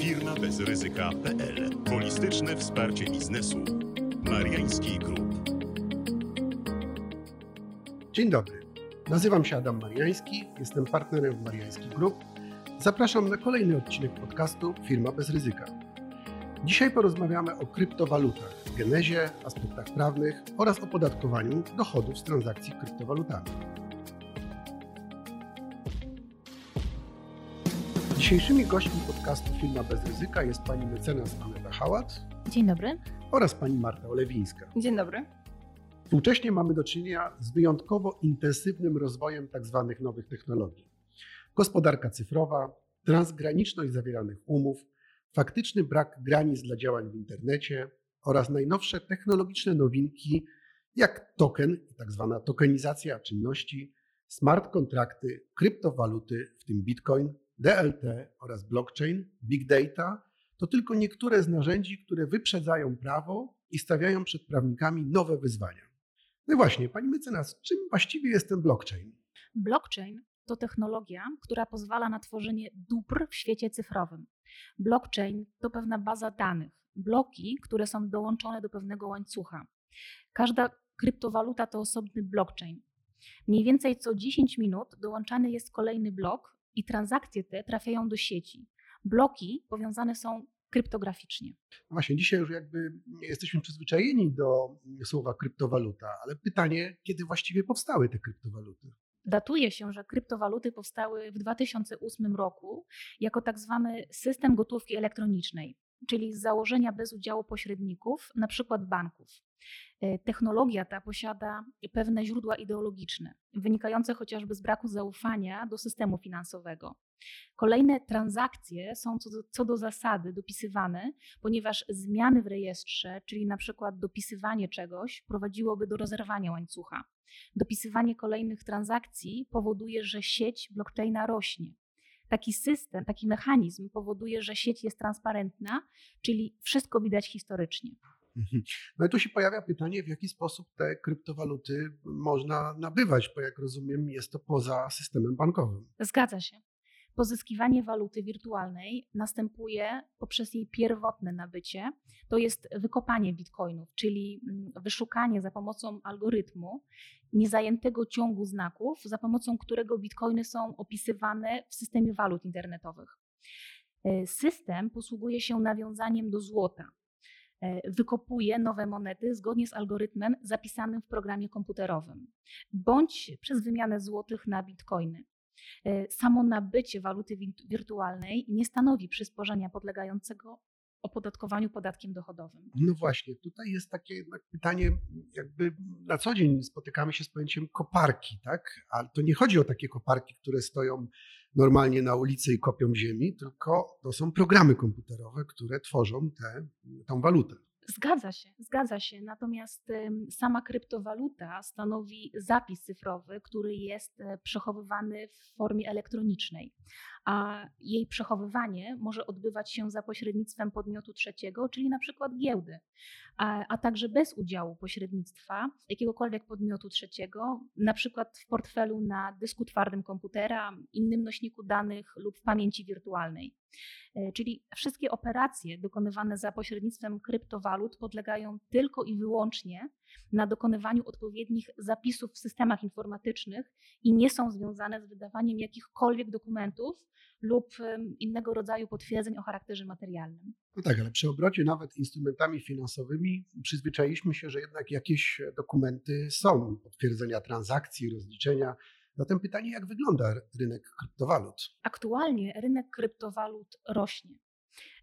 Firma bez ryzyka.pl. Holistyczne wsparcie biznesu. Mariański Group. Dzień dobry. Nazywam się Adam Mariański, jestem partnerem w Mariański Group. Zapraszam na kolejny odcinek podcastu Firma bez ryzyka. Dzisiaj porozmawiamy o kryptowalutach, genezie, aspektach prawnych oraz opodatkowaniu dochodów z transakcji kryptowalutami. Dzisiejszymi gośćmi podcastu Firma bez ryzyka jest pani mecenas Aneta Hałat Dzień dobry. oraz pani Marta Olewińska. Dzień dobry. Współcześnie mamy do czynienia z wyjątkowo intensywnym rozwojem tzw. nowych technologii. Gospodarka cyfrowa, transgraniczność zawieranych umów, faktyczny brak granic dla działań w internecie oraz najnowsze technologiczne nowinki jak token, tzw. tokenizacja czynności, smart kontrakty, kryptowaluty, w tym bitcoin, DLT oraz blockchain, big data to tylko niektóre z narzędzi, które wyprzedzają prawo i stawiają przed prawnikami nowe wyzwania. No właśnie, pani mecenas, czym właściwie jest ten blockchain? Blockchain to technologia, która pozwala na tworzenie dóbr w świecie cyfrowym. Blockchain to pewna baza danych, bloki, które są dołączone do pewnego łańcucha. Każda kryptowaluta to osobny blockchain. Mniej więcej co 10 minut dołączany jest kolejny blok i transakcje te trafiają do sieci. Bloki powiązane są kryptograficznie. Właśnie, dzisiaj już jakby jesteśmy przyzwyczajeni do słowa kryptowaluta, ale pytanie, kiedy właściwie powstały te kryptowaluty? Datuje się, że kryptowaluty powstały w 2008 roku jako tak zwany system gotówki elektronicznej, czyli z założenia bez udziału pośredników, na przykład banków. E, Technologia ta posiada pewne źródła ideologiczne, wynikające chociażby z braku zaufania do systemu finansowego. Kolejne transakcje są co do, co do zasady dopisywane, ponieważ zmiany w rejestrze, czyli na przykład dopisywanie czegoś, prowadziłoby do rozerwania łańcucha. Dopisywanie kolejnych transakcji powoduje, że sieć blockchaina rośnie. Taki system, taki mechanizm powoduje, że sieć jest transparentna, czyli wszystko widać historycznie. Mhm. No i tu się pojawia pytanie, w jaki sposób te kryptowaluty można nabywać, bo jak rozumiem, jest to poza systemem bankowym. Zgadza się. Pozyskiwanie waluty wirtualnej następuje poprzez jej pierwotne nabycie, to jest wykopanie bitcoinów, czyli mm, wyszukanie za pomocą algorytmu niezajętego ciągu znaków, za pomocą którego bitcoiny są opisywane w systemie walut internetowych. E, System posługuje się nawiązaniem do złota. E, Wykopuje nowe monety zgodnie z algorytmem zapisanym w programie komputerowym, bądź przez wymianę złotych na bitcoiny. E, Samo nabycie waluty wi- wirtualnej nie stanowi przysporzenia podlegającego opodatkowaniu podatkiem dochodowym. No właśnie, tutaj jest takie jednak pytanie, jakby na co dzień spotykamy się z pojęciem koparki, tak? Ale to nie chodzi o takie koparki, które stoją normalnie na ulicy i kopią ziemi, tylko to są programy komputerowe, które tworzą tę walutę. Zgadza się, zgadza się. Natomiast sama kryptowaluta stanowi zapis cyfrowy, który jest e, przechowywany w formie elektronicznej, a jej przechowywanie może odbywać się za pośrednictwem podmiotu trzeciego, czyli na przykład giełdy, a, a także bez udziału pośrednictwa jakiegokolwiek podmiotu trzeciego, na przykład w portfelu na dysku twardym komputera, innym nośniku danych lub w pamięci wirtualnej. E, Czyli wszystkie operacje dokonywane za pośrednictwem kryptowalut podlegają tylko i wyłącznie na dokonywaniu odpowiednich zapisów w systemach informatycznych i nie są związane z wydawaniem jakichkolwiek dokumentów lub innego rodzaju potwierdzeń o charakterze materialnym. No tak, ale przy obrocie nawet instrumentami finansowymi przyzwyczailiśmy się, że jednak jakieś dokumenty są, potwierdzenia transakcji, rozliczenia. Zatem pytanie, jak wygląda rynek kryptowalut? Aktualnie rynek kryptowalut rośnie.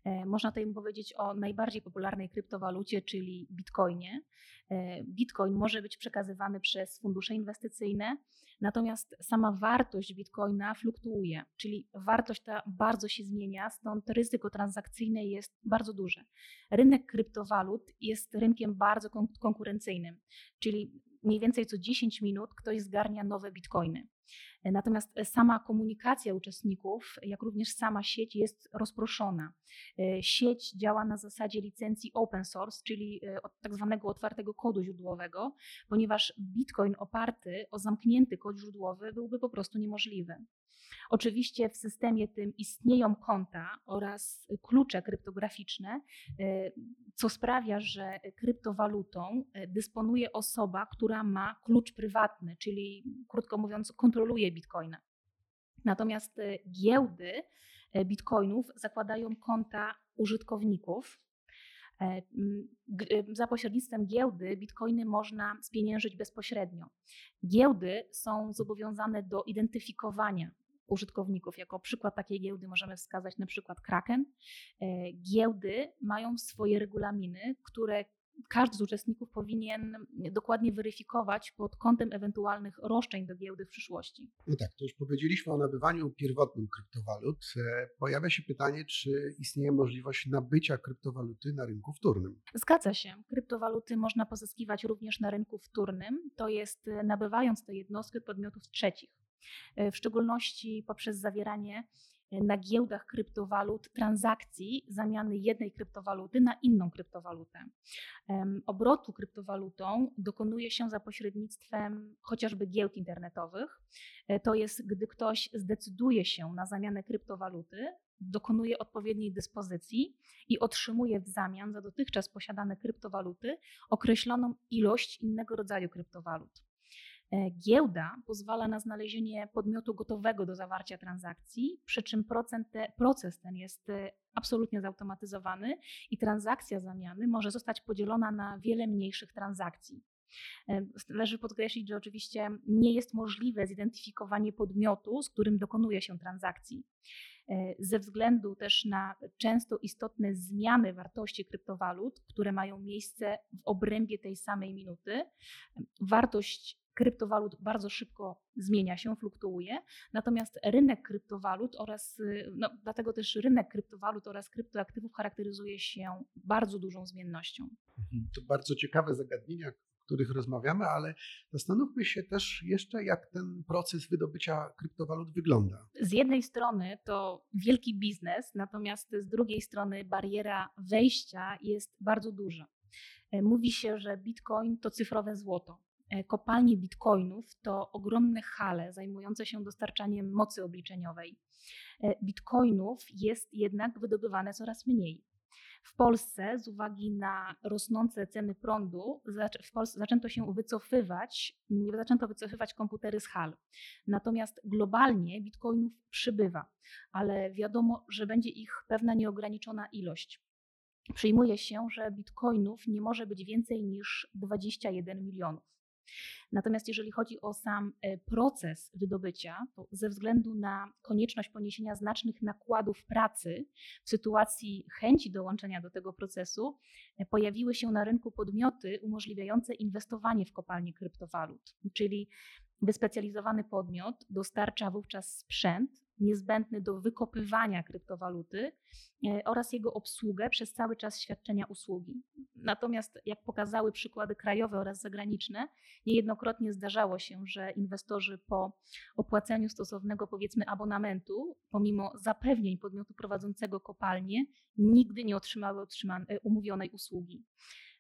E, Można tutaj powiedzieć o najbardziej popularnej kryptowalucie, czyli bitcoinie. E, Bitcoin może być przekazywany przez fundusze inwestycyjne, natomiast sama wartość bitcoina fluktuuje, czyli wartość ta bardzo się zmienia, stąd ryzyko transakcyjne jest bardzo duże. Rynek kryptowalut jest rynkiem bardzo kon- konkurencyjnym, czyli mniej więcej co 10 minut ktoś zgarnia nowe bitcoiny. Natomiast sama komunikacja uczestników, jak również sama sieć jest rozproszona. Sieć działa na zasadzie licencji open source, czyli od tak zwanego otwartego kodu źródłowego, ponieważ Bitcoin oparty o zamknięty kod źródłowy byłby po prostu niemożliwy. Oczywiście w systemie tym istnieją konta oraz klucze kryptograficzne, e, co sprawia, że kryptowalutą e, dysponuje osoba, która ma klucz prywatny, czyli krótko mówiąc, kontroluje bitcoina. Natomiast e, giełdy bitcoinów zakładają konta użytkowników. Za pośrednictwem giełdy bitcoiny można spieniężyć bezpośrednio. Giełdy są zobowiązane do identyfikowania użytkowników. Jako przykład takiej giełdy możemy wskazać na przykład Kraken. E, giełdy mają swoje regulaminy, które każdy z uczestników powinien dokładnie weryfikować pod kątem ewentualnych roszczeń do giełdy w przyszłości. No tak, to już powiedzieliśmy o nabywaniu pierwotnym kryptowalut. E, pojawia się pytanie, czy istnieje możliwość nabycia kryptowaluty na rynku wtórnym? Zgadza się. Kryptowaluty można pozyskiwać również na rynku wtórnym, to jest e, nabywając te jednostki od podmiotów trzecich. E, w szczególności poprzez zawieranie na giełdach kryptowalut transakcji zamiany jednej kryptowaluty na inną kryptowalutę. Obrotu kryptowalutą dokonuje się za pośrednictwem chociażby giełd internetowych. E, to jest, gdy ktoś zdecyduje się na zamianę kryptowaluty, dokonuje odpowiedniej dyspozycji i otrzymuje w zamian za dotychczas posiadane kryptowaluty określoną ilość innego rodzaju kryptowalut. E, giełda pozwala na znalezienie podmiotu gotowego do zawarcia transakcji, przy czym proces ten jest e, absolutnie zautomatyzowany i transakcja zamiany może zostać podzielona na wiele mniejszych transakcji. E, należy podkreślić, że oczywiście nie jest możliwe zidentyfikowanie podmiotu, z którym dokonuje się transakcji. Ze względu też na często istotne zmiany wartości kryptowalut, które mają miejsce w obrębie tej samej minuty, wartość kryptowalut bardzo szybko zmienia się, fluktuuje, natomiast rynek kryptowalut oraz, y, no, dlatego też rynek kryptowalut oraz kryptoaktywów charakteryzuje się bardzo dużą zmiennością. Mhm. To bardzo ciekawe zagadnienia, o których rozmawiamy, ale zastanówmy się też jeszcze, jak ten proces wydobycia kryptowalut wygląda. Z jednej strony to wielki biznes, natomiast z drugiej strony bariera wejścia jest bardzo duża. E, mówi się, że bitcoin to cyfrowe złoto. E, kopalnie bitcoinów to ogromne hale zajmujące się dostarczaniem mocy obliczeniowej. E, bitcoinów jest jednak wydobywane coraz mniej. W Polsce z uwagi na rosnące ceny prądu w Polsce zaczęto się wycofywać, zaczęto wycofywać komputery z hal. Natomiast globalnie bitcoinów przybywa, ale wiadomo, że będzie ich pewna nieograniczona ilość. Przyjmuje się, że bitcoinów nie może być więcej niż 21 milionów. Natomiast jeżeli chodzi o sam e, proces wydobycia, to ze względu na konieczność poniesienia znacznych nakładów pracy w sytuacji chęci dołączenia do tego procesu, e, pojawiły się na rynku podmioty umożliwiające inwestowanie w kopalnie kryptowalut, czyli wyspecjalizowany podmiot dostarcza wówczas sprzęt niezbędny do wykopywania kryptowaluty e, oraz jego obsługę przez cały czas świadczenia usługi. Natomiast, jak pokazały przykłady krajowe oraz zagraniczne, niejednokrotnie zdarzało się, że inwestorzy po opłaceniu stosownego, powiedzmy, abonamentu, pomimo zapewnień podmiotu prowadzącego kopalnię, nigdy nie otrzymały umówionej usługi.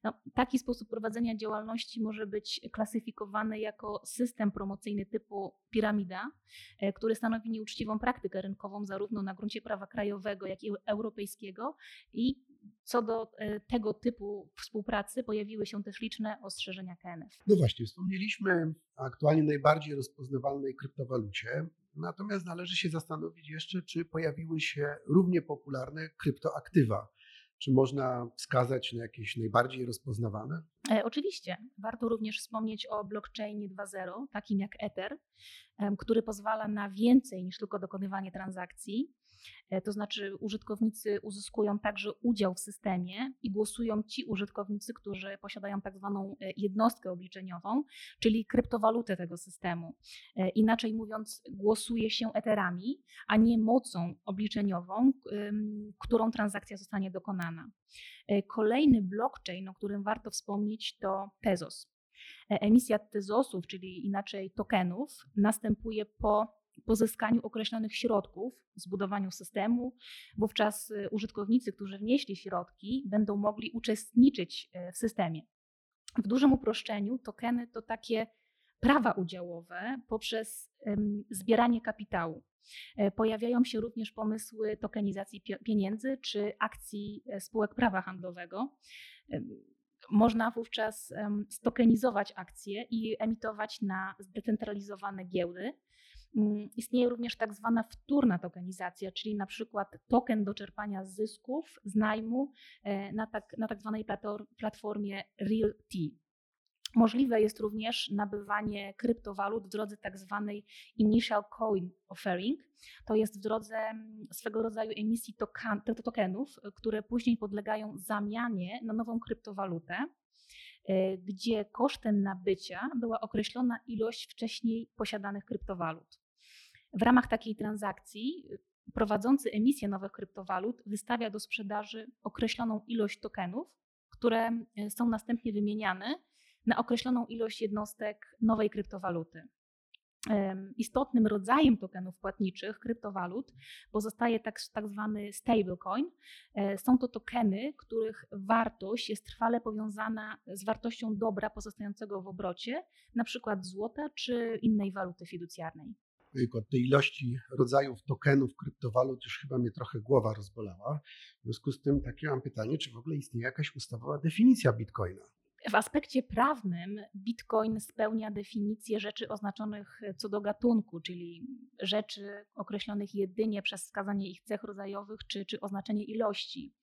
No, taki sposób prowadzenia działalności może być klasyfikowany jako system promocyjny typu piramida, e, który stanowi nieuczciwą praktykę rynkową zarówno na gruncie prawa krajowego, jak i europejskiego i co do e, tego typu współpracy pojawiły się też liczne ostrzeżenia KNF. No właśnie, wspomnieliśmy aktualnie najbardziej rozpoznawalnej kryptowalucie, natomiast należy się zastanowić jeszcze, czy pojawiły się równie popularne kryptoaktywa. Czy można wskazać na jakieś najbardziej rozpoznawane? E, oczywiście. Warto również wspomnieć o blockchainie 2.0, takim jak Ether, który pozwala na więcej niż tylko dokonywanie transakcji. E, to znaczy, użytkownicy uzyskują także udział w systemie i głosują ci użytkownicy, którzy posiadają tak zwaną e, jednostkę obliczeniową, czyli kryptowalutę tego systemu. E, inaczej mówiąc, głosuje się eterami, a nie mocą obliczeniową, którą transakcja zostanie dokonana. Kolejny blockchain, o którym warto wspomnieć, to Tezos. Emisja tezosów, czyli inaczej tokenów, następuje po pozyskaniu określonych środków, zbudowaniu systemu. Wówczas użytkownicy, którzy wnieśli środki, będą mogli uczestniczyć w systemie. W dużym uproszczeniu tokeny to takie prawa udziałowe poprzez zbieranie kapitału. E, pojawiają się również pomysły tokenizacji pieniędzy czy akcji e, spółek prawa handlowego. Można wówczas stokenizować akcje i emitować na zdecentralizowane giełdy. Mm, istnieje również tak zwana wtórna tokenizacja, czyli na przykład token do czerpania zysków z najmu e, na tak, na tak zwanej platformie RealT. Możliwe jest również nabywanie kryptowalut w drodze tak zwanej initial coin offering. To jest w drodze mm, swego rodzaju emisji tokenów, które później podlegają zamianie na nową kryptowalutę, e, gdzie kosztem nabycia była określona ilość wcześniej posiadanych kryptowalut. W ramach takiej transakcji y, prowadzący emisję nowych kryptowalut wystawia do sprzedaży określoną ilość tokenów, które y, są następnie wymieniane na określoną ilość jednostek nowej kryptowaluty. Istotnym rodzajem tokenów płatniczych, kryptowalut, pozostaje tak, tak zwany stablecoin. E, są to tokeny, których wartość jest trwale powiązana z wartością dobra pozostającego w obrocie, przykład złota czy innej waluty fiducjarnej. Od tej ilości rodzajów tokenów, kryptowalut już chyba mnie trochę głowa rozbolała. W związku z tym takie mam pytanie, czy w ogóle istnieje jakaś ustawowa definicja bitcoina? W aspekcie prawnym Bitcoin spełnia definicję rzeczy oznaczonych co do gatunku, czyli rzeczy określonych jedynie przez wskazanie ich cech rodzajowych czy, czy oznaczenie ilości.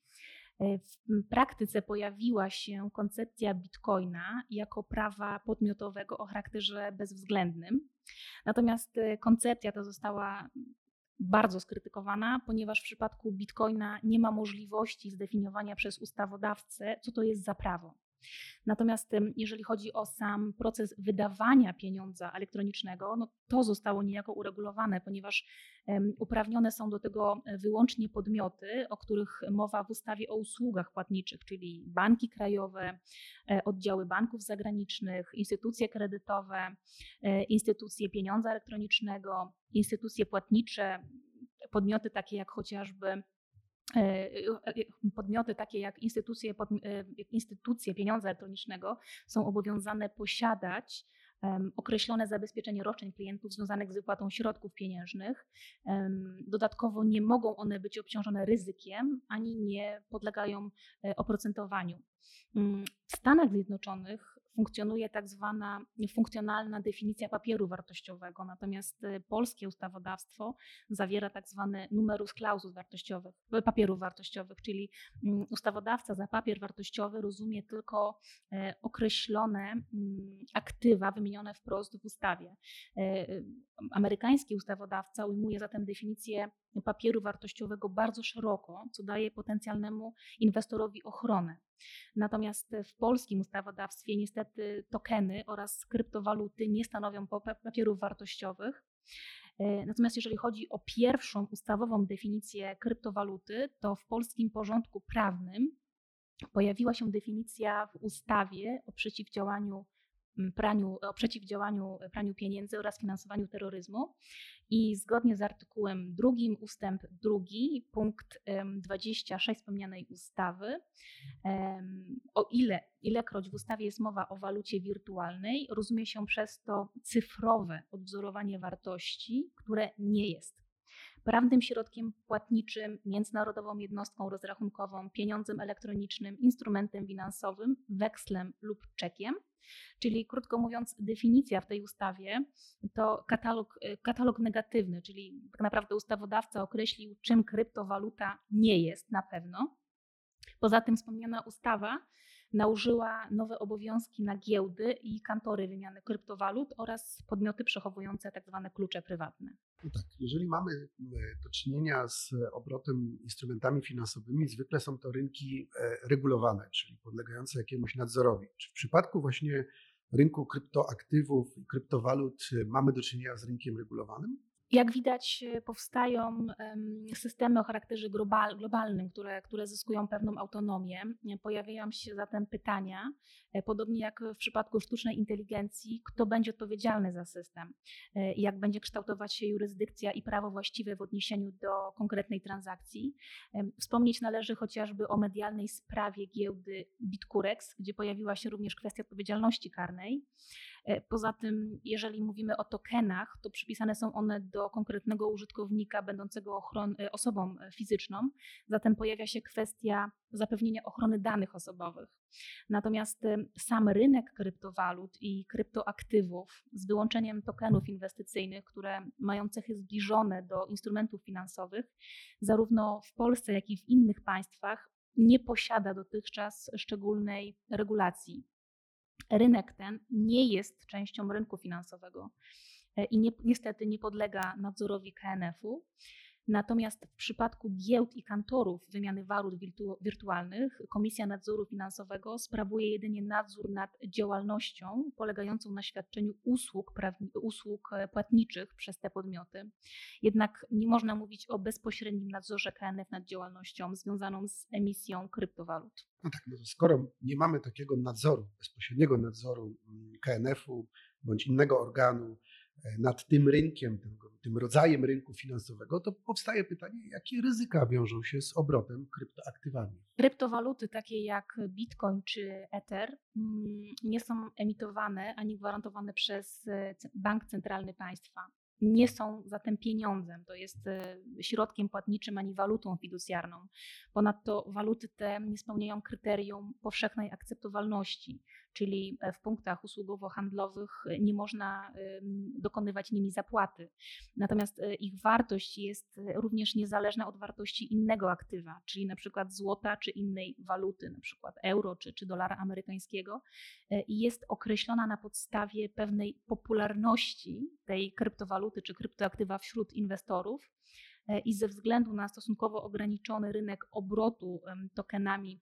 W praktyce pojawiła się koncepcja bitcoina jako prawa podmiotowego o charakterze bezwzględnym. Natomiast koncepcja ta została bardzo skrytykowana, ponieważ w przypadku bitcoina nie ma możliwości zdefiniowania przez ustawodawcę, co to jest za prawo. Natomiast jeżeli chodzi o sam proces wydawania pieniądza elektronicznego, no to zostało niejako uregulowane, ponieważ uprawnione są do tego wyłącznie podmioty, o których mowa w ustawie o usługach płatniczych, czyli banki krajowe, e, oddziały banków zagranicznych, instytucje kredytowe, e, instytucje pieniądza elektronicznego, instytucje płatnicze, podmioty takie jak chociażby E, e, podmioty takie jak instytucje, e, instytucje pieniądza elektronicznego są obowiązane posiadać określone zabezpieczenie roszczeń klientów związanych z wypłatą środków pieniężnych. Dodatkowo nie mogą one być obciążone ryzykiem ani nie podlegają oprocentowaniu. Mm, w Stanach Zjednoczonych funkcjonuje tak zwana funkcjonalna definicja papieru wartościowego, natomiast y, polskie ustawodawstwo zawiera tak zwany numerus clausus wartościowych, papierów wartościowych, czyli mm, ustawodawca za papier wartościowy rozumie tylko e, określone mm, aktywa wymienione wprost w ustawie. Amerykański ustawodawca ujmuje zatem definicję papieru wartościowego bardzo szeroko, co daje potencjalnemu inwestorowi ochronę. Natomiast w polskim ustawodawstwie niestety tokeny oraz kryptowaluty nie stanowią papierów wartościowych. E, natomiast jeżeli chodzi o pierwszą ustawową definicję kryptowaluty, to w polskim porządku prawnym pojawiła się definicja w ustawie o przeciwdziałaniu praniu, o przeciwdziałaniu praniu pieniędzy oraz finansowaniu terroryzmu. I zgodnie z artykułem drugim, ustęp drugi, punkt 26 wspomnianej ustawy, o ile, ilekroć w ustawie jest mowa o walucie wirtualnej, rozumie się przez to cyfrowe odwzorowanie wartości, które nie jest prawnym środkiem płatniczym, międzynarodową jednostką rozrachunkową, pieniądzem elektronicznym, instrumentem finansowym, wekslem lub czekiem. Czyli krótko mówiąc, definicja w tej ustawie to katalog, katalog negatywny, czyli tak naprawdę ustawodawca określił, czym kryptowaluta nie jest na pewno. Poza tym wspomniana ustawa nałożyła nowe obowiązki na giełdy i kantory wymiany kryptowalut oraz podmioty przechowujące tzw. Tak klucze prywatne. No tak, jeżeli mamy e, do czynienia z obrotem instrumentami finansowymi, zwykle są to rynki e, regulowane, czyli podlegające jakiemuś nadzorowi. Czy w przypadku właśnie rynku kryptoaktywów i kryptowalut e, mamy do czynienia z rynkiem regulowanym? Jak widać, e, powstają systemy o charakterze globalnym, które, które zyskują pewną autonomię. Pojawiają się zatem pytania, e, podobnie jak w przypadku sztucznej inteligencji, kto będzie odpowiedzialny za system, e, jak będzie kształtować się jurysdykcja i prawo właściwe w odniesieniu do konkretnej transakcji. Wspomnieć należy chociażby o medialnej sprawie giełdy Bitcurex, gdzie pojawiła się również kwestia odpowiedzialności karnej. E, poza tym, jeżeli mówimy o tokenach, to przypisane są one do konkretnego użytkownika będącego ochron- e, osobą fizyczną, zatem pojawia się kwestia zapewnienia ochrony danych osobowych. Natomiast e, sam rynek kryptowalut i kryptoaktywów, z wyłączeniem tokenów inwestycyjnych, które mają cechy zbliżone do instrumentów finansowych, zarówno w Polsce, jak i w innych państwach, nie posiada dotychczas szczególnej regulacji rynek ten nie jest częścią rynku finansowego e, i nie, niestety nie podlega nadzorowi KNF-u. Natomiast w przypadku giełd i kantorów wymiany walut wirtu wirtualnych Komisja Nadzoru Finansowego sprawuje jedynie nadzór nad działalnością polegającą na świadczeniu usług, usług e, płatniczych przez te podmioty. Jednak nie można mówić o bezpośrednim nadzorze KNF nad działalnością związaną z emisją kryptowalut. No tak, no skoro nie mamy takiego nadzoru, bezpośredniego nadzoru mm, KNF-u bądź innego organu, nad tym rynkiem, tym, tym rodzajem rynku finansowego, to powstaje pytanie, jakie ryzyka wiążą się z obrotem kryptoaktywami. Kryptowaluty takie jak Bitcoin czy Ether mm, nie są emitowane ani gwarantowane przez e, bank centralny państwa nie są zatem pieniądzem, to jest e, środkiem płatniczym ani walutą fiducjarną. Ponadto waluty te nie spełniają kryterium powszechnej akceptowalności, czyli e, w punktach usługowo-handlowych nie można dokonywać nimi zapłaty. Natomiast e, ich wartość jest również niezależna od wartości innego aktywa, czyli na przykład złota czy innej waluty, na przykład euro czy, czy dolara amerykańskiego i jest określona na podstawie pewnej popularności tej kryptowaluty waluty czy kryptoaktywa wśród inwestorów e, i ze względu na stosunkowo ograniczony rynek obrotu tokenami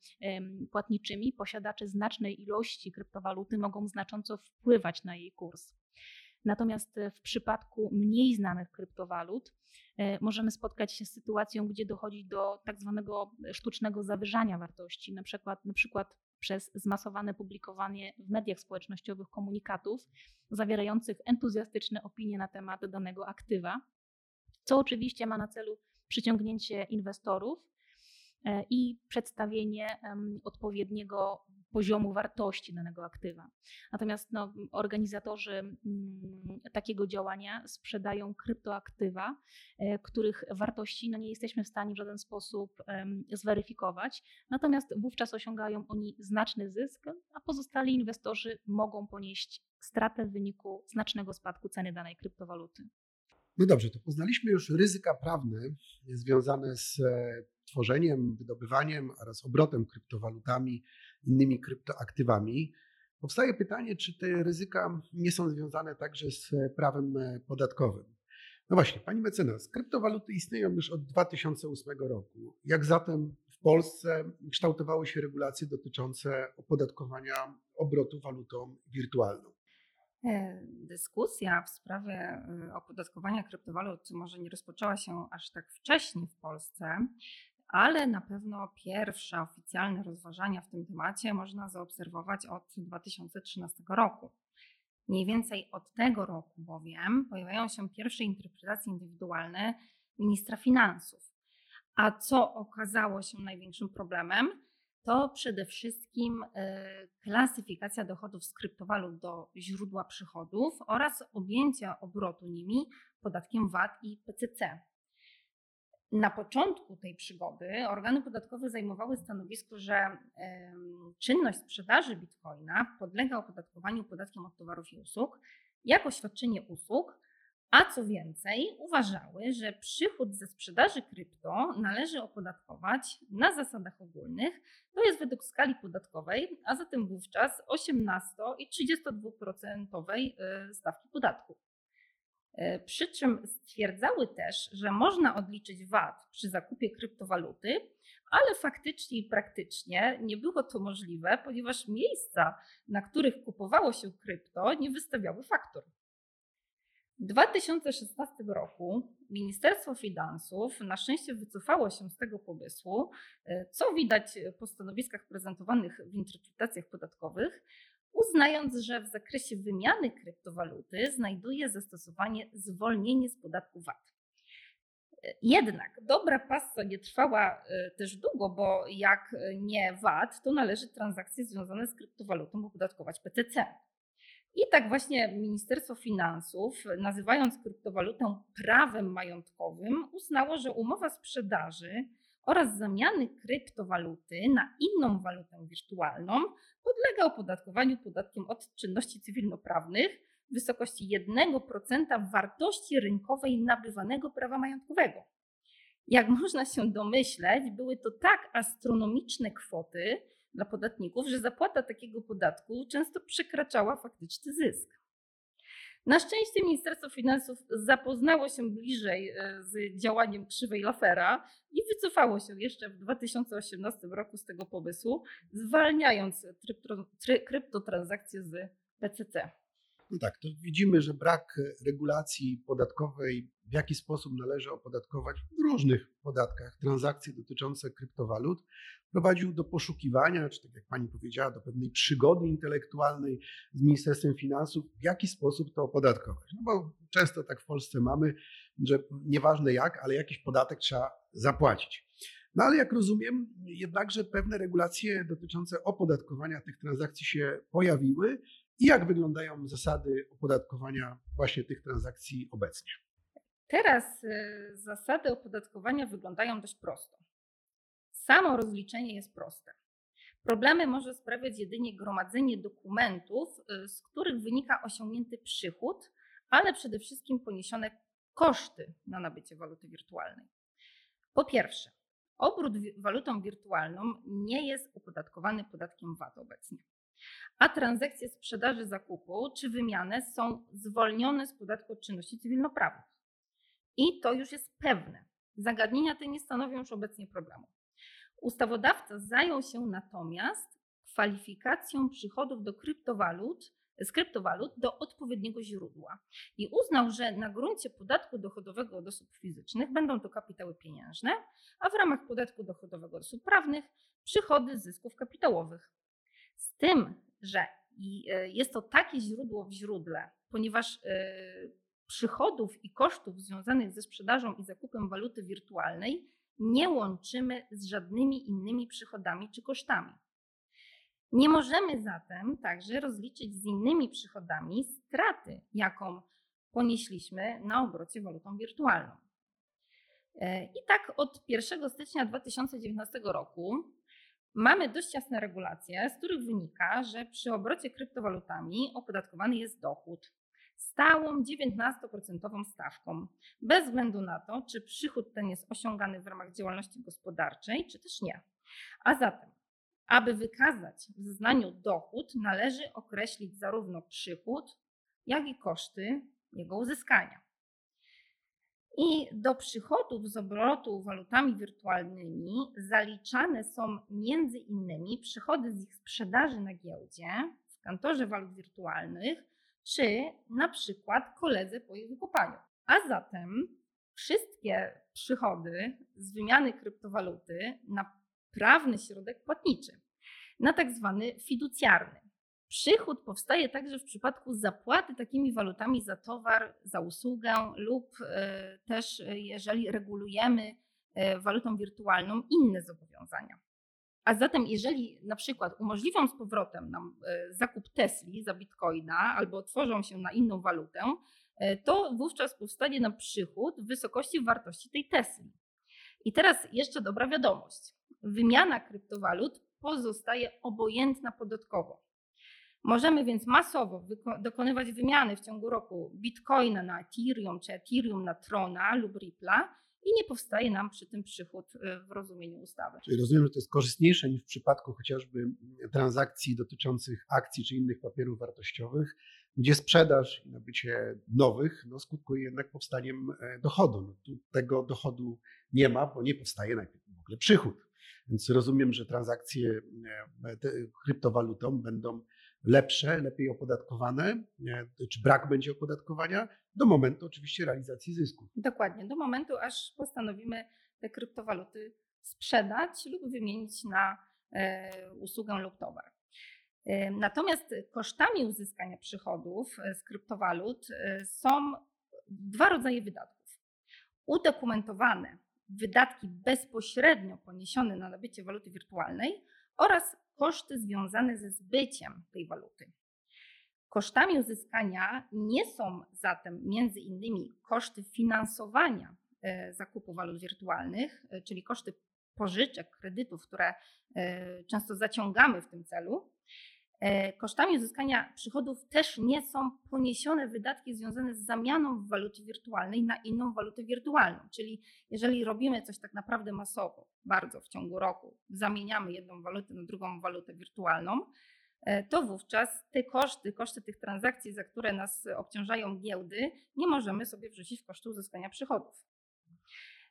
płatniczymi, posiadacze znacznej ilości kryptowaluty mogą znacząco wpływać na jej kurs. Natomiast e, w przypadku mniej znanych kryptowalut e, możemy spotkać się z sytuacją, gdzie dochodzi do tak zwanego sztucznego zawyżania wartości, na przykład, na przykład przez zmasowane publikowanie w mediach społecznościowych komunikatów zawierających entuzjastyczne opinie na temat danego aktywa, co oczywiście ma na celu przyciągnięcie inwestorów e, i przedstawienie odpowiedniego poziomu wartości danego aktywa. Natomiast no, organizatorzy mm, takiego działania sprzedają kryptoaktywa, e, których wartości no, nie jesteśmy w stanie w żaden sposób zweryfikować. Natomiast wówczas osiągają oni znaczny zysk, a pozostali inwestorzy mogą ponieść stratę w wyniku znacznego spadku ceny danej kryptowaluty. No dobrze, to poznaliśmy już ryzyka prawne związane z e, tworzeniem, wydobywaniem oraz obrotem kryptowalutami, innymi kryptoaktywami. Powstaje pytanie, czy te ryzyka nie są związane także z prawem podatkowym. No właśnie, pani mecenas, kryptowaluty istnieją już od 2008 roku. Jak zatem w Polsce kształtowały się regulacje dotyczące opodatkowania obrotu walutą wirtualną? Dyskusja w sprawie e, opodatkowania kryptowalut może nie rozpoczęła się aż tak wcześnie w Polsce, ale na pewno pierwsze oficjalne rozważania w tym temacie można zaobserwować od 2013 roku. Mniej więcej od tego roku bowiem pojawiają się pierwsze interpretacje indywidualne ministra finansów. A co okazało się największym problemem? To przede wszystkim e, klasyfikacja dochodów z kryptowalut do źródła przychodów oraz objęcie obrotu nimi podatkiem VAT i PCC. Na początku tej przygody organy podatkowe zajmowały stanowisko, że czynność sprzedaży bitcoina podlega opodatkowaniu podatkiem od towarów i usług jako świadczenie usług, a co więcej, uważały, że przychód ze sprzedaży krypto należy opodatkować na zasadach ogólnych, to jest według skali podatkowej, a zatem wówczas 18 i 32% e, stawki podatku. E, przy czym stwierdzały też, że można odliczyć VAT przy zakupie kryptowaluty, ale faktycznie i praktycznie nie było to możliwe, ponieważ miejsca, na których kupowało się krypto, nie wystawiały faktur. W 2016 roku Ministerstwo Finansów na szczęście wycofało się z tego pomysłu, e, co widać po stanowiskach prezentowanych w interpretacjach podatkowych, uznając, że w zakresie wymiany kryptowaluty znajduje zastosowanie zwolnienie z podatku VAT. Jednak dobra passa nie trwała e, też długo, bo jak nie VAT, to należy transakcje związane z kryptowalutą opodatkować PCC. I tak właśnie Ministerstwo Finansów, nazywając kryptowalutę prawem majątkowym, uznało, że umowa sprzedaży oraz zamiany kryptowaluty na inną walutę wirtualną podlega opodatkowaniu podatkiem od czynności cywilnoprawnych w wysokości 1% wartości rynkowej nabywanego prawa majątkowego. Jak można się domyśleć, były to tak astronomiczne kwoty dla podatników, że zapłata takiego podatku często przekraczała faktyczny zysk. Na szczęście Ministerstwo Finansów zapoznało się bliżej e, z działaniem krzywej Lafera i wycofało się jeszcze w 2018 roku z tego pomysłu, zwalniając kryptotransakcje z PCC. No tak, to widzimy, że brak regulacji podatkowej, w jaki sposób należy opodatkować w różnych podatkach transakcje dotyczące kryptowalut, prowadził do poszukiwania, czy tak jak pani powiedziała, do pewnej przygody intelektualnej z Ministerstwem Finansów, w jaki sposób to opodatkować. No bo często tak w Polsce mamy, że nieważne jak, ale jakiś podatek trzeba zapłacić. No ale jak rozumiem, jednakże pewne regulacje dotyczące opodatkowania tych transakcji się pojawiły i jak wyglądają zasady opodatkowania właśnie tych transakcji obecnie? Teraz y, zasady opodatkowania wyglądają dość prosto. Samo rozliczenie jest proste. Problemy może sprawiać jedynie gromadzenie dokumentów, y, z których wynika osiągnięty przychód, ale przede wszystkim poniesione koszty na nabycie waluty wirtualnej. Po pierwsze, obrót walutą wirtualną nie jest opodatkowany podatkiem VAT obecnie a transakcje sprzedaży zakupu czy wymiany są zwolnione z podatku od czynności cywilnoprawnych. I to już jest pewne. Zagadnienia te nie stanowią już obecnie problemu. Ustawodawca zajął się natomiast kwalifikacją przychodów do kryptowalut, z kryptowalut do odpowiedniego źródła i uznał, że na gruncie podatku dochodowego od osób fizycznych będą to kapitały pieniężne, a w ramach podatku dochodowego od osób prawnych przychody z zysków kapitałowych. Z tym, że e, jest to takie źródło w źródle, ponieważ e, przychodów i kosztów związanych ze sprzedażą i zakupem waluty wirtualnej nie łączymy z żadnymi innymi przychodami czy kosztami. Nie możemy zatem także rozliczyć z innymi przychodami straty, jaką ponieśliśmy na obrocie walutą wirtualną. E, I tak od 1 stycznia 2019 roku Mamy dość jasne regulacje, z których wynika, że przy obrocie kryptowalutami opodatkowany jest dochód stałą 19% stawką, bez względu na to, czy przychód ten jest osiągany w ramach działalności gospodarczej, czy też nie. A zatem, aby wykazać w zeznaniu dochód, należy określić zarówno przychód, jak i koszty jego uzyskania. I do przychodów z obrotu walutami wirtualnymi zaliczane są między innymi przychody z ich sprzedaży na giełdzie, w kantorze walut wirtualnych, czy na przykład koledze po ich wykupaniu. A zatem wszystkie przychody z wymiany kryptowaluty na prawny środek płatniczy, na tak zwany fiducjarny. Przychód powstaje także w przypadku zapłaty takimi walutami za towar, za usługę lub e, też e, jeżeli regulujemy e, walutą wirtualną inne zobowiązania. A zatem, jeżeli na przykład umożliwią z powrotem nam zakup Tesli za bitcoina albo otworzą się na inną walutę, to wówczas powstanie nam przychód w wysokości wartości tej Tesli. I teraz jeszcze dobra wiadomość. Wymiana kryptowalut pozostaje obojętna podatkowo. Możemy więc masowo dokonywać wymiany w ciągu roku bitcoina na Ethereum czy Ethereum na Trona lub Ripple'a i nie powstaje nam przy tym przychód y, w rozumieniu ustawy. Czyli rozumiem, że to jest korzystniejsze niż w przypadku chociażby transakcji dotyczących akcji czy innych papierów wartościowych, gdzie sprzedaż i nabycie nowych no, skutkuje jednak powstaniem e, dochodu. No, tu tego dochodu nie ma, bo nie powstaje najpierw w ogóle przychód. Więc rozumiem, że transakcje e, kryptowalutą będą lepsze, lepiej opodatkowane, czy brak będzie opodatkowania, do momentu oczywiście realizacji zysków. Dokładnie, do momentu, aż postanowimy te kryptowaluty sprzedać lub wymienić na e, usługę lub towar. E, natomiast kosztami uzyskania przychodów e, z kryptowalut są dwa rodzaje wydatków. Udokumentowane wydatki bezpośrednio poniesione na nabycie waluty wirtualnej oraz koszty związane ze zbyciem tej waluty. Kosztami uzyskania nie są zatem między innymi koszty finansowania e, zakupu walut wirtualnych, e, czyli koszty pożyczek, kredytów, które e, często zaciągamy w tym celu, kosztami uzyskania przychodów też nie są poniesione wydatki związane z zamianą waluty wirtualnej na inną walutę wirtualną. Czyli jeżeli robimy coś tak naprawdę masowo, bardzo w ciągu roku, zamieniamy jedną walutę na drugą walutę wirtualną, e, to wówczas te koszty, koszty tych transakcji, za które nas obciążają giełdy, nie możemy sobie wrzucić w koszty uzyskania przychodów.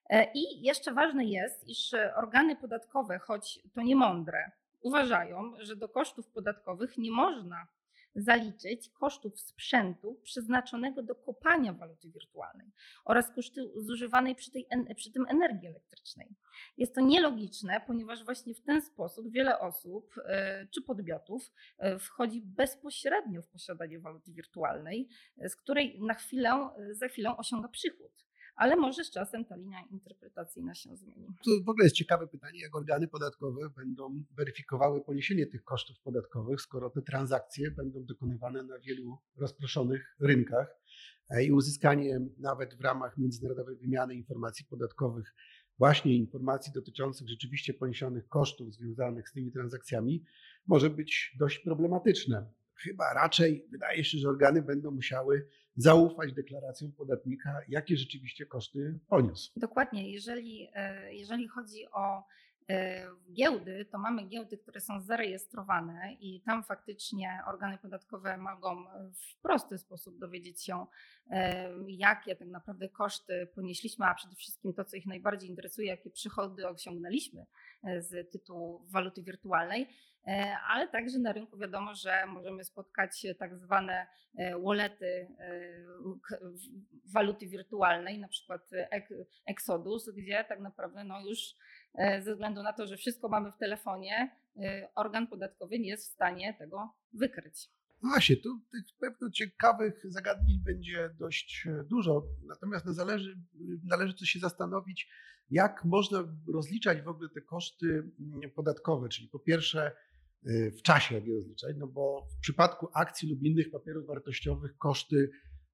E, I jeszcze ważne jest, iż organy podatkowe, choć to nie mądre, uważają, że do kosztów podatkowych nie można zaliczyć kosztów sprzętu przeznaczonego do kopania waluty wirtualnej oraz koszty zużywanej przy, tej, przy tym energii elektrycznej. Jest to nielogiczne, ponieważ właśnie w ten sposób wiele osób e, czy podmiotów e, wchodzi bezpośrednio w posiadanie waluty wirtualnej, z której na chwilę, za chwilę osiąga przychód ale może z czasem ta linia interpretacyjna się zmieni. To w ogóle jest ciekawe pytanie, jak organy podatkowe będą weryfikowały poniesienie tych kosztów podatkowych, skoro te transakcje będą dokonywane na wielu rozproszonych rynkach e, i uzyskanie nawet w ramach międzynarodowej wymiany informacji podatkowych właśnie informacji dotyczących rzeczywiście poniesionych kosztów związanych z tymi transakcjami może być dość problematyczne chyba raczej wydaje się, że organy będą musiały zaufać deklaracjom podatnika, jakie rzeczywiście koszty poniósł. Dokładnie. Jeżeli, e, jeżeli chodzi o e, giełdy, to mamy giełdy, które są zarejestrowane i tam faktycznie organy podatkowe mogą w prosty sposób dowiedzieć się, e, jakie tak naprawdę koszty ponieśliśmy, a przede wszystkim to, co ich najbardziej interesuje, jakie przychody osiągnęliśmy z tytułu waluty wirtualnej. E, ale także na rynku wiadomo, że możemy spotkać tak zwane e, wallety e, waluty wirtualnej, na przykład Exodus, gdzie tak naprawdę no już ze względu na to, że wszystko mamy w telefonie, organ podatkowy nie jest w stanie tego wykryć. No właśnie, tu tych pewno ciekawych zagadnień będzie dość dużo, natomiast no zależy, należy coś się zastanowić, jak można rozliczać w ogóle te koszty mm, podatkowe, czyli po pierwsze w czasie, jak je rozliczać, no bo w przypadku akcji lub innych papierów wartościowych koszty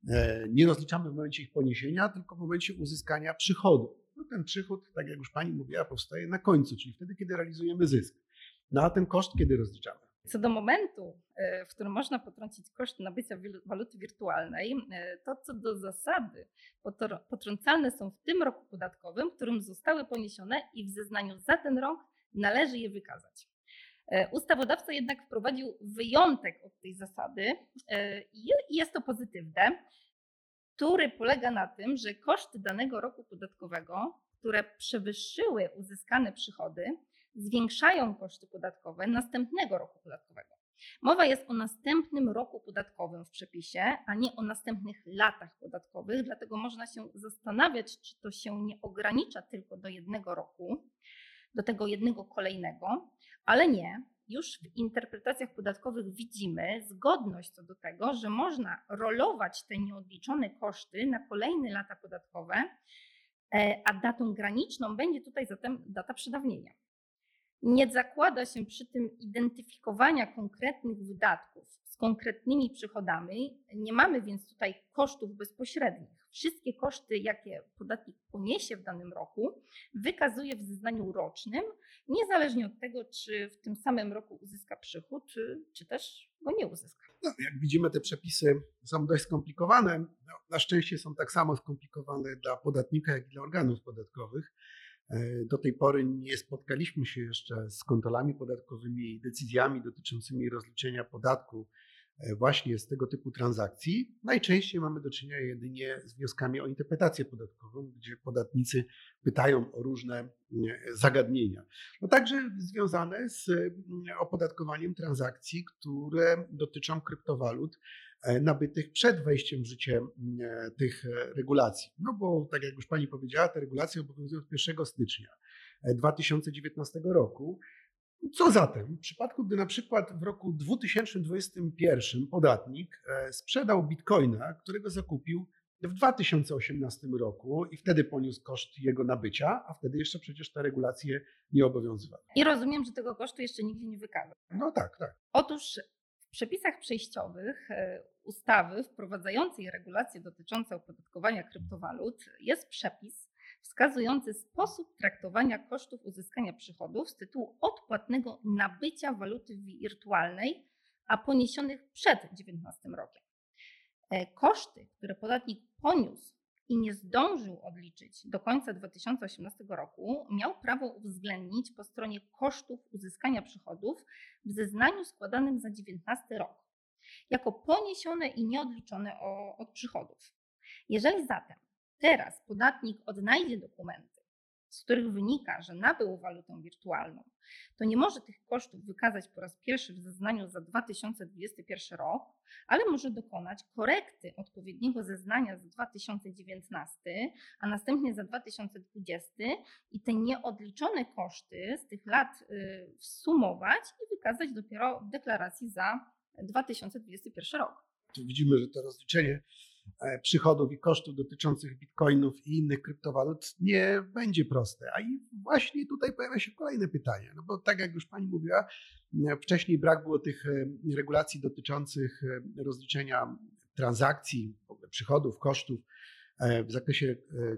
e, nie rozliczamy w momencie ich poniesienia, tylko w momencie uzyskania przychodu. No ten przychód, tak jak już Pani mówiła, powstaje na końcu, czyli wtedy, kiedy realizujemy zysk. No a ten koszt kiedy rozliczamy? Co do momentu, e, w którym można potrącić koszt nabycia waluty wirtualnej, e, to co do zasady potrącalne są w tym roku podatkowym, w którym zostały poniesione i w zeznaniu za ten rok należy je wykazać. E, ustawodawca jednak wprowadził wyjątek od tej zasady e, i jest to pozytywne, który polega na tym, że koszty danego roku podatkowego, które przewyższyły uzyskane przychody, zwiększają koszty podatkowe następnego roku podatkowego. Mowa jest o następnym roku podatkowym w przepisie, a nie o następnych latach podatkowych, dlatego można się zastanawiać, czy to się nie ogranicza tylko do jednego roku, do tego jednego kolejnego, ale nie. Już w interpretacjach podatkowych widzimy zgodność co do tego, że można rolować te nieodliczone koszty na kolejne lata podatkowe, e, a datą graniczną będzie tutaj zatem data przedawnienia. Nie zakłada się przy tym identyfikowania konkretnych wydatków z konkretnymi przychodami. Nie mamy więc tutaj kosztów bezpośrednich. Wszystkie koszty, jakie podatnik poniesie w danym roku, wykazuje w zeznaniu rocznym, niezależnie od tego, czy w tym samym roku uzyska przychód, czy też go nie uzyska. No, jak widzimy, te przepisy są dość skomplikowane. No, na szczęście są tak samo skomplikowane dla podatnika, jak i dla organów podatkowych. E, do tej pory nie spotkaliśmy się jeszcze z kontrolami podatkowymi i decyzjami dotyczącymi rozliczenia podatku właśnie z tego typu transakcji, najczęściej mamy do czynienia jedynie z wnioskami o interpretację podatkową, gdzie podatnicy pytają o różne mm, zagadnienia. No także związane z mm, opodatkowaniem transakcji, które dotyczą kryptowalut e, nabytych przed wejściem w życie mm, tych regulacji. No bo tak jak już Pani powiedziała, te regulacje obowiązują od 1 stycznia 2019 roku. Co zatem? W przypadku, gdy na przykład w roku 2021 podatnik e, sprzedał bitcoina, którego zakupił w 2018 roku i wtedy poniósł koszt jego nabycia, a wtedy jeszcze przecież te regulacje nie obowiązywały. I rozumiem, że tego kosztu jeszcze nigdzie nie wykazał. No tak, tak. Otóż w przepisach przejściowych e, ustawy wprowadzającej regulacje dotyczące opodatkowania kryptowalut jest przepis, wskazujący sposób traktowania kosztów uzyskania przychodów z tytułu odpłatnego nabycia waluty wirtualnej, a poniesionych przed 19 rokiem. E, koszty, które podatnik poniósł i nie zdążył odliczyć do końca 2018 roku, miał prawo uwzględnić po stronie kosztów uzyskania przychodów w zeznaniu składanym za 19 rok, jako poniesione i nieodliczone od przychodów. Jeżeli zatem Teraz podatnik odnajdzie dokumenty, z których wynika, że nabył walutę wirtualną, to nie może tych kosztów wykazać po raz pierwszy w zeznaniu za 2021 rok, ale może dokonać korekty odpowiedniego zeznania za 2019, a następnie za 2020 i te nieodliczone koszty z tych lat y, wsumować i wykazać dopiero w deklaracji za 2021 rok. Tu widzimy, że to rozliczenie przychodów i kosztów dotyczących bitcoinów i innych kryptowalut nie będzie proste. A i właśnie tutaj pojawia się kolejne pytanie, no bo tak jak już Pani mówiła, e, wcześniej brak było tych e, regulacji dotyczących rozliczenia transakcji, przychodów, kosztów w zakresie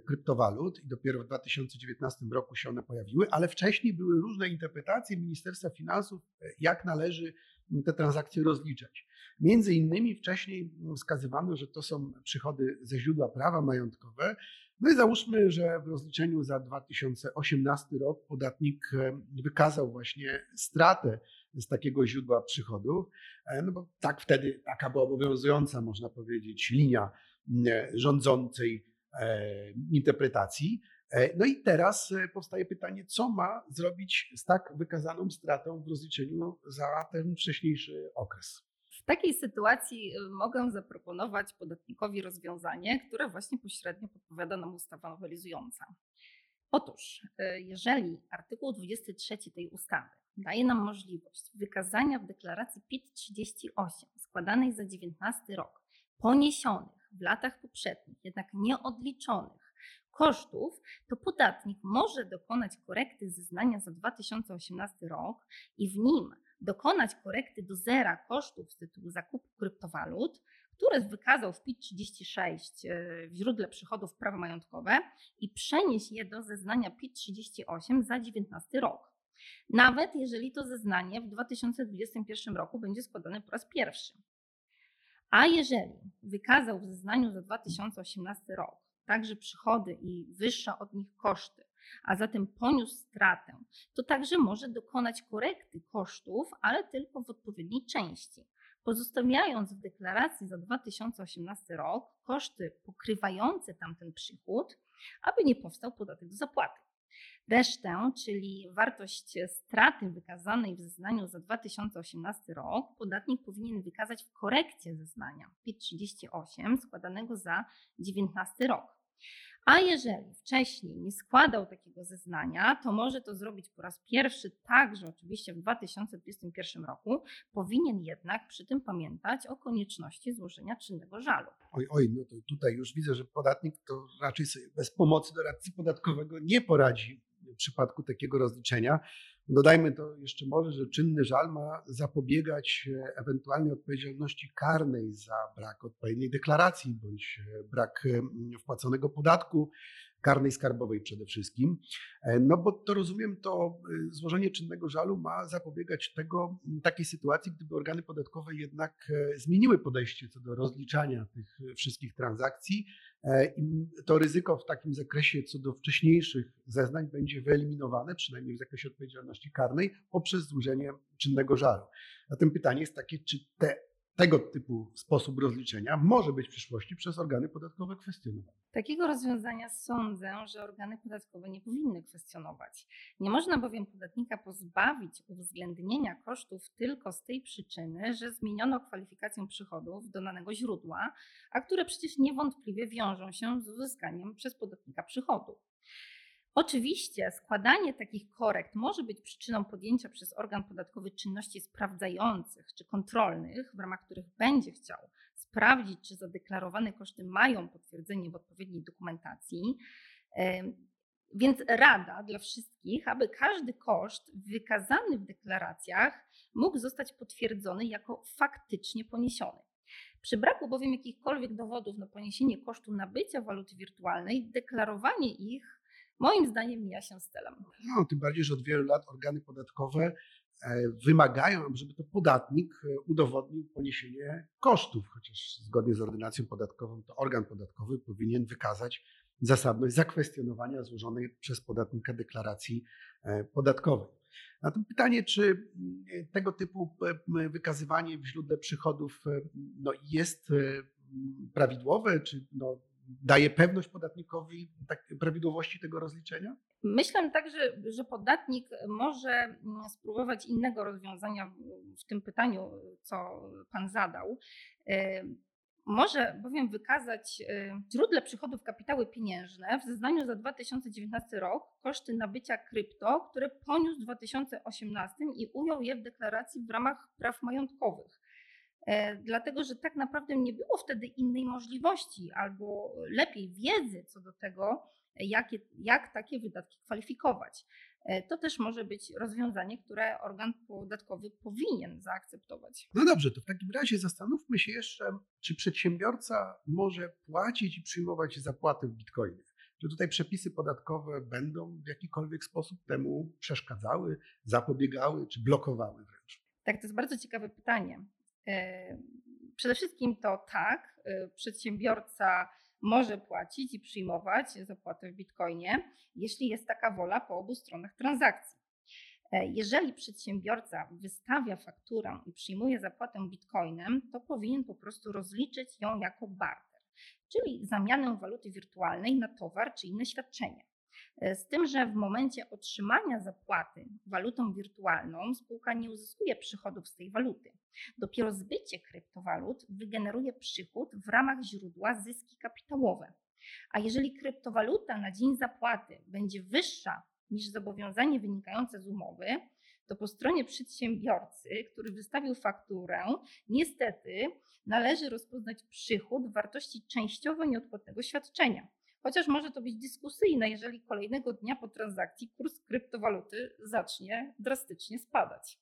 kryptowalut i dopiero w 2019 roku się one pojawiły, ale wcześniej były różne interpretacje Ministerstwa Finansów, jak należy te transakcje rozliczać. Między innymi wcześniej wskazywano, że to są przychody ze źródła prawa majątkowe. No i załóżmy, że w rozliczeniu za 2018 rok podatnik e, wykazał właśnie stratę z takiego źródła przychodu, e, no bo tak wtedy taka była obowiązująca, można powiedzieć, linia rządzącej e, interpretacji. No i teraz powstaje pytanie, co ma zrobić z tak wykazaną stratą w rozliczeniu za ten wcześniejszy okres? W takiej sytuacji y, mogę zaproponować podatnikowi rozwiązanie, które właśnie pośrednio podpowiada nam ustawa nowelizująca. Otóż, y, jeżeli artykuł 23 tej ustawy daje nam możliwość wykazania w deklaracji PIT-38 składanej za 19 rok poniesionych w latach poprzednich, jednak nieodliczonych kosztów, to podatnik może dokonać korekty zeznania za 2018 rok i w nim dokonać korekty do zera kosztów z tytułu zakupu kryptowalut, które wykazał w PIT-36 e, w źródle przychodów prawa majątkowe i przenieść je do zeznania PIT-38 za 2019 rok. Nawet jeżeli to zeznanie w 2021 roku będzie składane po raz pierwszy. A jeżeli wykazał w zeznaniu za 2018 rok także przychody i wyższe od nich koszty, a zatem poniósł stratę, to także może dokonać korekty kosztów, ale tylko w odpowiedniej części, pozostawiając w deklaracji za 2018 rok koszty pokrywające tamten przychód, aby nie powstał podatek do zapłaty. Resztę, czyli wartość straty wykazanej w zeznaniu za 2018 rok, podatnik powinien wykazać w korekcie zeznania PIT-38 składanego za 2019 rok. A jeżeli wcześniej nie składał takiego zeznania, to może to zrobić po raz pierwszy, także oczywiście w 2021 roku. Powinien jednak przy tym pamiętać o konieczności złożenia czynnego żalu. Oj, oj, no to tutaj już widzę, że podatnik to raczej sobie bez pomocy doradcy podatkowego nie poradzi w przypadku takiego rozliczenia. Dodajmy to jeszcze może, że czynny żal ma zapobiegać e, ewentualnej odpowiedzialności karnej za brak odpowiedniej deklaracji bądź e, brak wpłaconego podatku karnej skarbowej przede wszystkim. E, no bo to rozumiem, to złożenie czynnego żalu ma zapobiegać tego, takiej sytuacji, gdyby organy podatkowe jednak zmieniły podejście co do rozliczania tych wszystkich transakcji E, I to ryzyko w takim zakresie co do wcześniejszych zeznań będzie wyeliminowane, przynajmniej w zakresie odpowiedzialności karnej, poprzez złożenie czynnego żalu. Zatem pytanie jest takie, czy te tego typu sposób rozliczenia może być w przyszłości przez organy podatkowe kwestionowany. Takiego rozwiązania sądzę, że organy podatkowe nie powinny kwestionować. Nie można bowiem podatnika pozbawić uwzględnienia kosztów tylko z tej przyczyny, że zmieniono kwalifikację przychodów do danego źródła, a które przecież niewątpliwie wiążą się z uzyskaniem przez podatnika przychodów. Oczywiście składanie takich korekt może być przyczyną podjęcia przez organ podatkowy czynności sprawdzających czy kontrolnych, w ramach których będzie chciał sprawdzić, czy zadeklarowane koszty mają potwierdzenie w odpowiedniej dokumentacji. Więc rada dla wszystkich, aby każdy koszt wykazany w deklaracjach mógł zostać potwierdzony jako faktycznie poniesiony. Przy braku bowiem jakichkolwiek dowodów na poniesienie kosztu nabycia waluty wirtualnej, deklarowanie ich moim zdaniem mija się z celem. No, tym bardziej, że od wielu lat organy podatkowe e, wymagają, żeby to podatnik e, udowodnił poniesienie kosztów, chociaż zgodnie z ordynacją podatkową to organ podatkowy powinien wykazać zasadność zakwestionowania złożonej przez podatnika deklaracji e, podatkowej. Na to pytanie, czy tego typu wykazywanie w źródle przychodów no, jest prawidłowe, czy no, daje pewność podatnikowi tak, prawidłowości tego rozliczenia? Myślę także, że podatnik może mm, spróbować innego rozwiązania w tym pytaniu, co Pan zadał. E, może bowiem wykazać w źródle przychodów kapitały pieniężne w zeznaniu za 2019 rok koszty nabycia krypto, które poniósł w 2018 i ujął je w deklaracji w ramach praw majątkowych. E, dlatego że tak naprawdę nie było wtedy innej możliwości albo lepiej wiedzy co do tego, jakie, jak takie wydatki kwalifikować. E, to też może być rozwiązanie, które organ podatkowy powinien zaakceptować. No dobrze, to w takim razie zastanówmy się jeszcze, czy przedsiębiorca może płacić i przyjmować zapłaty w bitcoinie. Czy tutaj przepisy podatkowe będą w jakikolwiek sposób temu przeszkadzały, zapobiegały czy blokowały wręcz? Tak, to jest bardzo ciekawe pytanie. Przede wszystkim to tak, y, przedsiębiorca może płacić i przyjmować zapłatę w bitcoinie, jeśli jest taka wola po obu stronach transakcji. E, jeżeli przedsiębiorca wystawia fakturę i przyjmuje zapłatę bitcoinem, to powinien po prostu rozliczyć ją jako barter, czyli zamianę waluty wirtualnej na towar czy inne świadczenie. E, z tym, że w momencie otrzymania zapłaty walutą wirtualną spółka nie uzyskuje przychodów z tej waluty. Dopiero zbycie kryptowalut wygeneruje przychód w ramach źródła zyski kapitałowe. A jeżeli kryptowaluta na dzień zapłaty będzie wyższa niż zobowiązanie wynikające z umowy, to po stronie przedsiębiorcy, który wystawił fakturę, niestety należy rozpoznać przychód w wartości częściowo nieodpłatnego świadczenia. Chociaż może to być dyskusyjne, jeżeli kolejnego dnia po transakcji kurs kryptowaluty zacznie drastycznie spadać.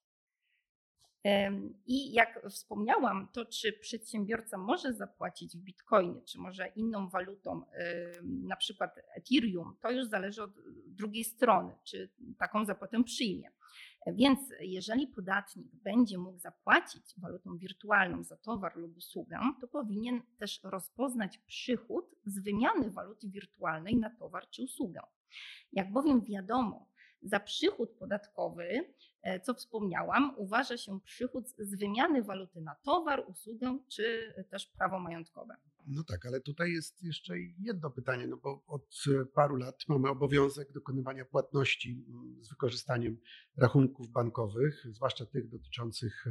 I jak wspomniałam, to czy przedsiębiorca może zapłacić w bitcoinie, czy może inną walutą, na przykład Ethereum, to już zależy od drugiej strony, czy taką zapłatę przyjmie. Więc jeżeli podatnik będzie mógł zapłacić walutą wirtualną za towar lub usługę, to powinien też rozpoznać przychód z wymiany waluty wirtualnej na towar czy usługę. Jak bowiem wiadomo, za przychód podatkowy, e, co wspomniałam, uważa się przychód z wymiany waluty na towar, usługę czy też prawo majątkowe. No tak, ale tutaj jest jeszcze jedno pytanie, no bo od paru lat mamy obowiązek dokonywania płatności mm, z wykorzystaniem rachunków bankowych, zwłaszcza tych dotyczących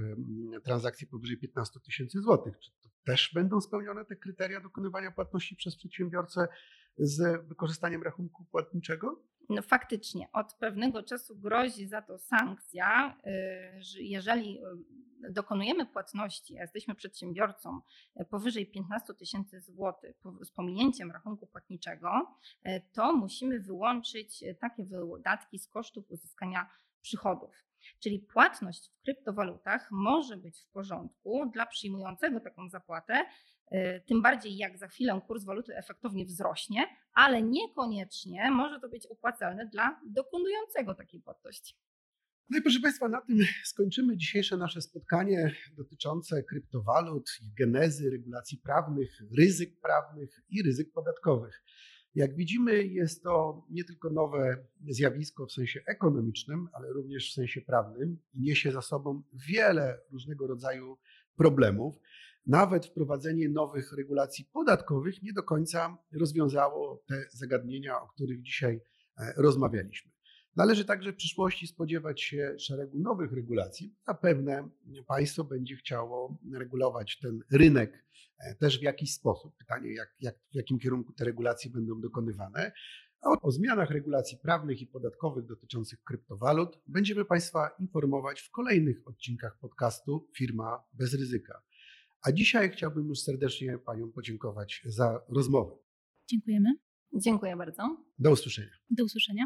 transakcji powyżej 15 tysięcy złotych. Czy to też będą spełnione te kryteria dokonywania płatności przez przedsiębiorcę z wykorzystaniem rachunku płatniczego? No faktycznie, od pewnego czasu grozi za to sankcja, y, jeżeli y, dokonujemy płatności, a jesteśmy przedsiębiorcą y, powyżej 15 tysięcy złotych z pominięciem rachunku płatniczego, to musimy wyłączyć takie wydatki z kosztów uzyskania przychodów. Czyli płatność w kryptowalutach może być w porządku dla przyjmującego taką zapłatę, tym bardziej jak za chwilę kurs waluty efektownie wzrośnie, ale niekoniecznie może to być opłacalne dla dokonującego takiej płatności. No i proszę Państwa, na tym skończymy dzisiejsze nasze spotkanie dotyczące kryptowalut, ich genezy, regulacji prawnych, ryzyk prawnych i ryzyk podatkowych. Jak widzimy, jest to nie tylko nowe zjawisko w sensie ekonomicznym, ale również w sensie prawnym i niesie za sobą wiele różnego rodzaju problemów. Nawet wprowadzenie nowych regulacji podatkowych nie do końca rozwiązało te zagadnienia, o których dzisiaj e, rozmawialiśmy. Należy także w przyszłości spodziewać się szeregu nowych regulacji. Zapewne państwo będzie chciało regulować ten rynek e, też w jakiś sposób. Pytanie, jak, jak, w jakim kierunku te regulacje będą dokonywane. O, o zmianach regulacji prawnych i podatkowych dotyczących kryptowalut będziemy Państwa informować w kolejnych odcinkach podcastu Firma bez ryzyka. A dzisiaj chciałbym już serdecznie Paniom podziękować za rozmowę. Dziękujemy. Dziękuję bardzo. Do usłyszenia. Do usłyszenia.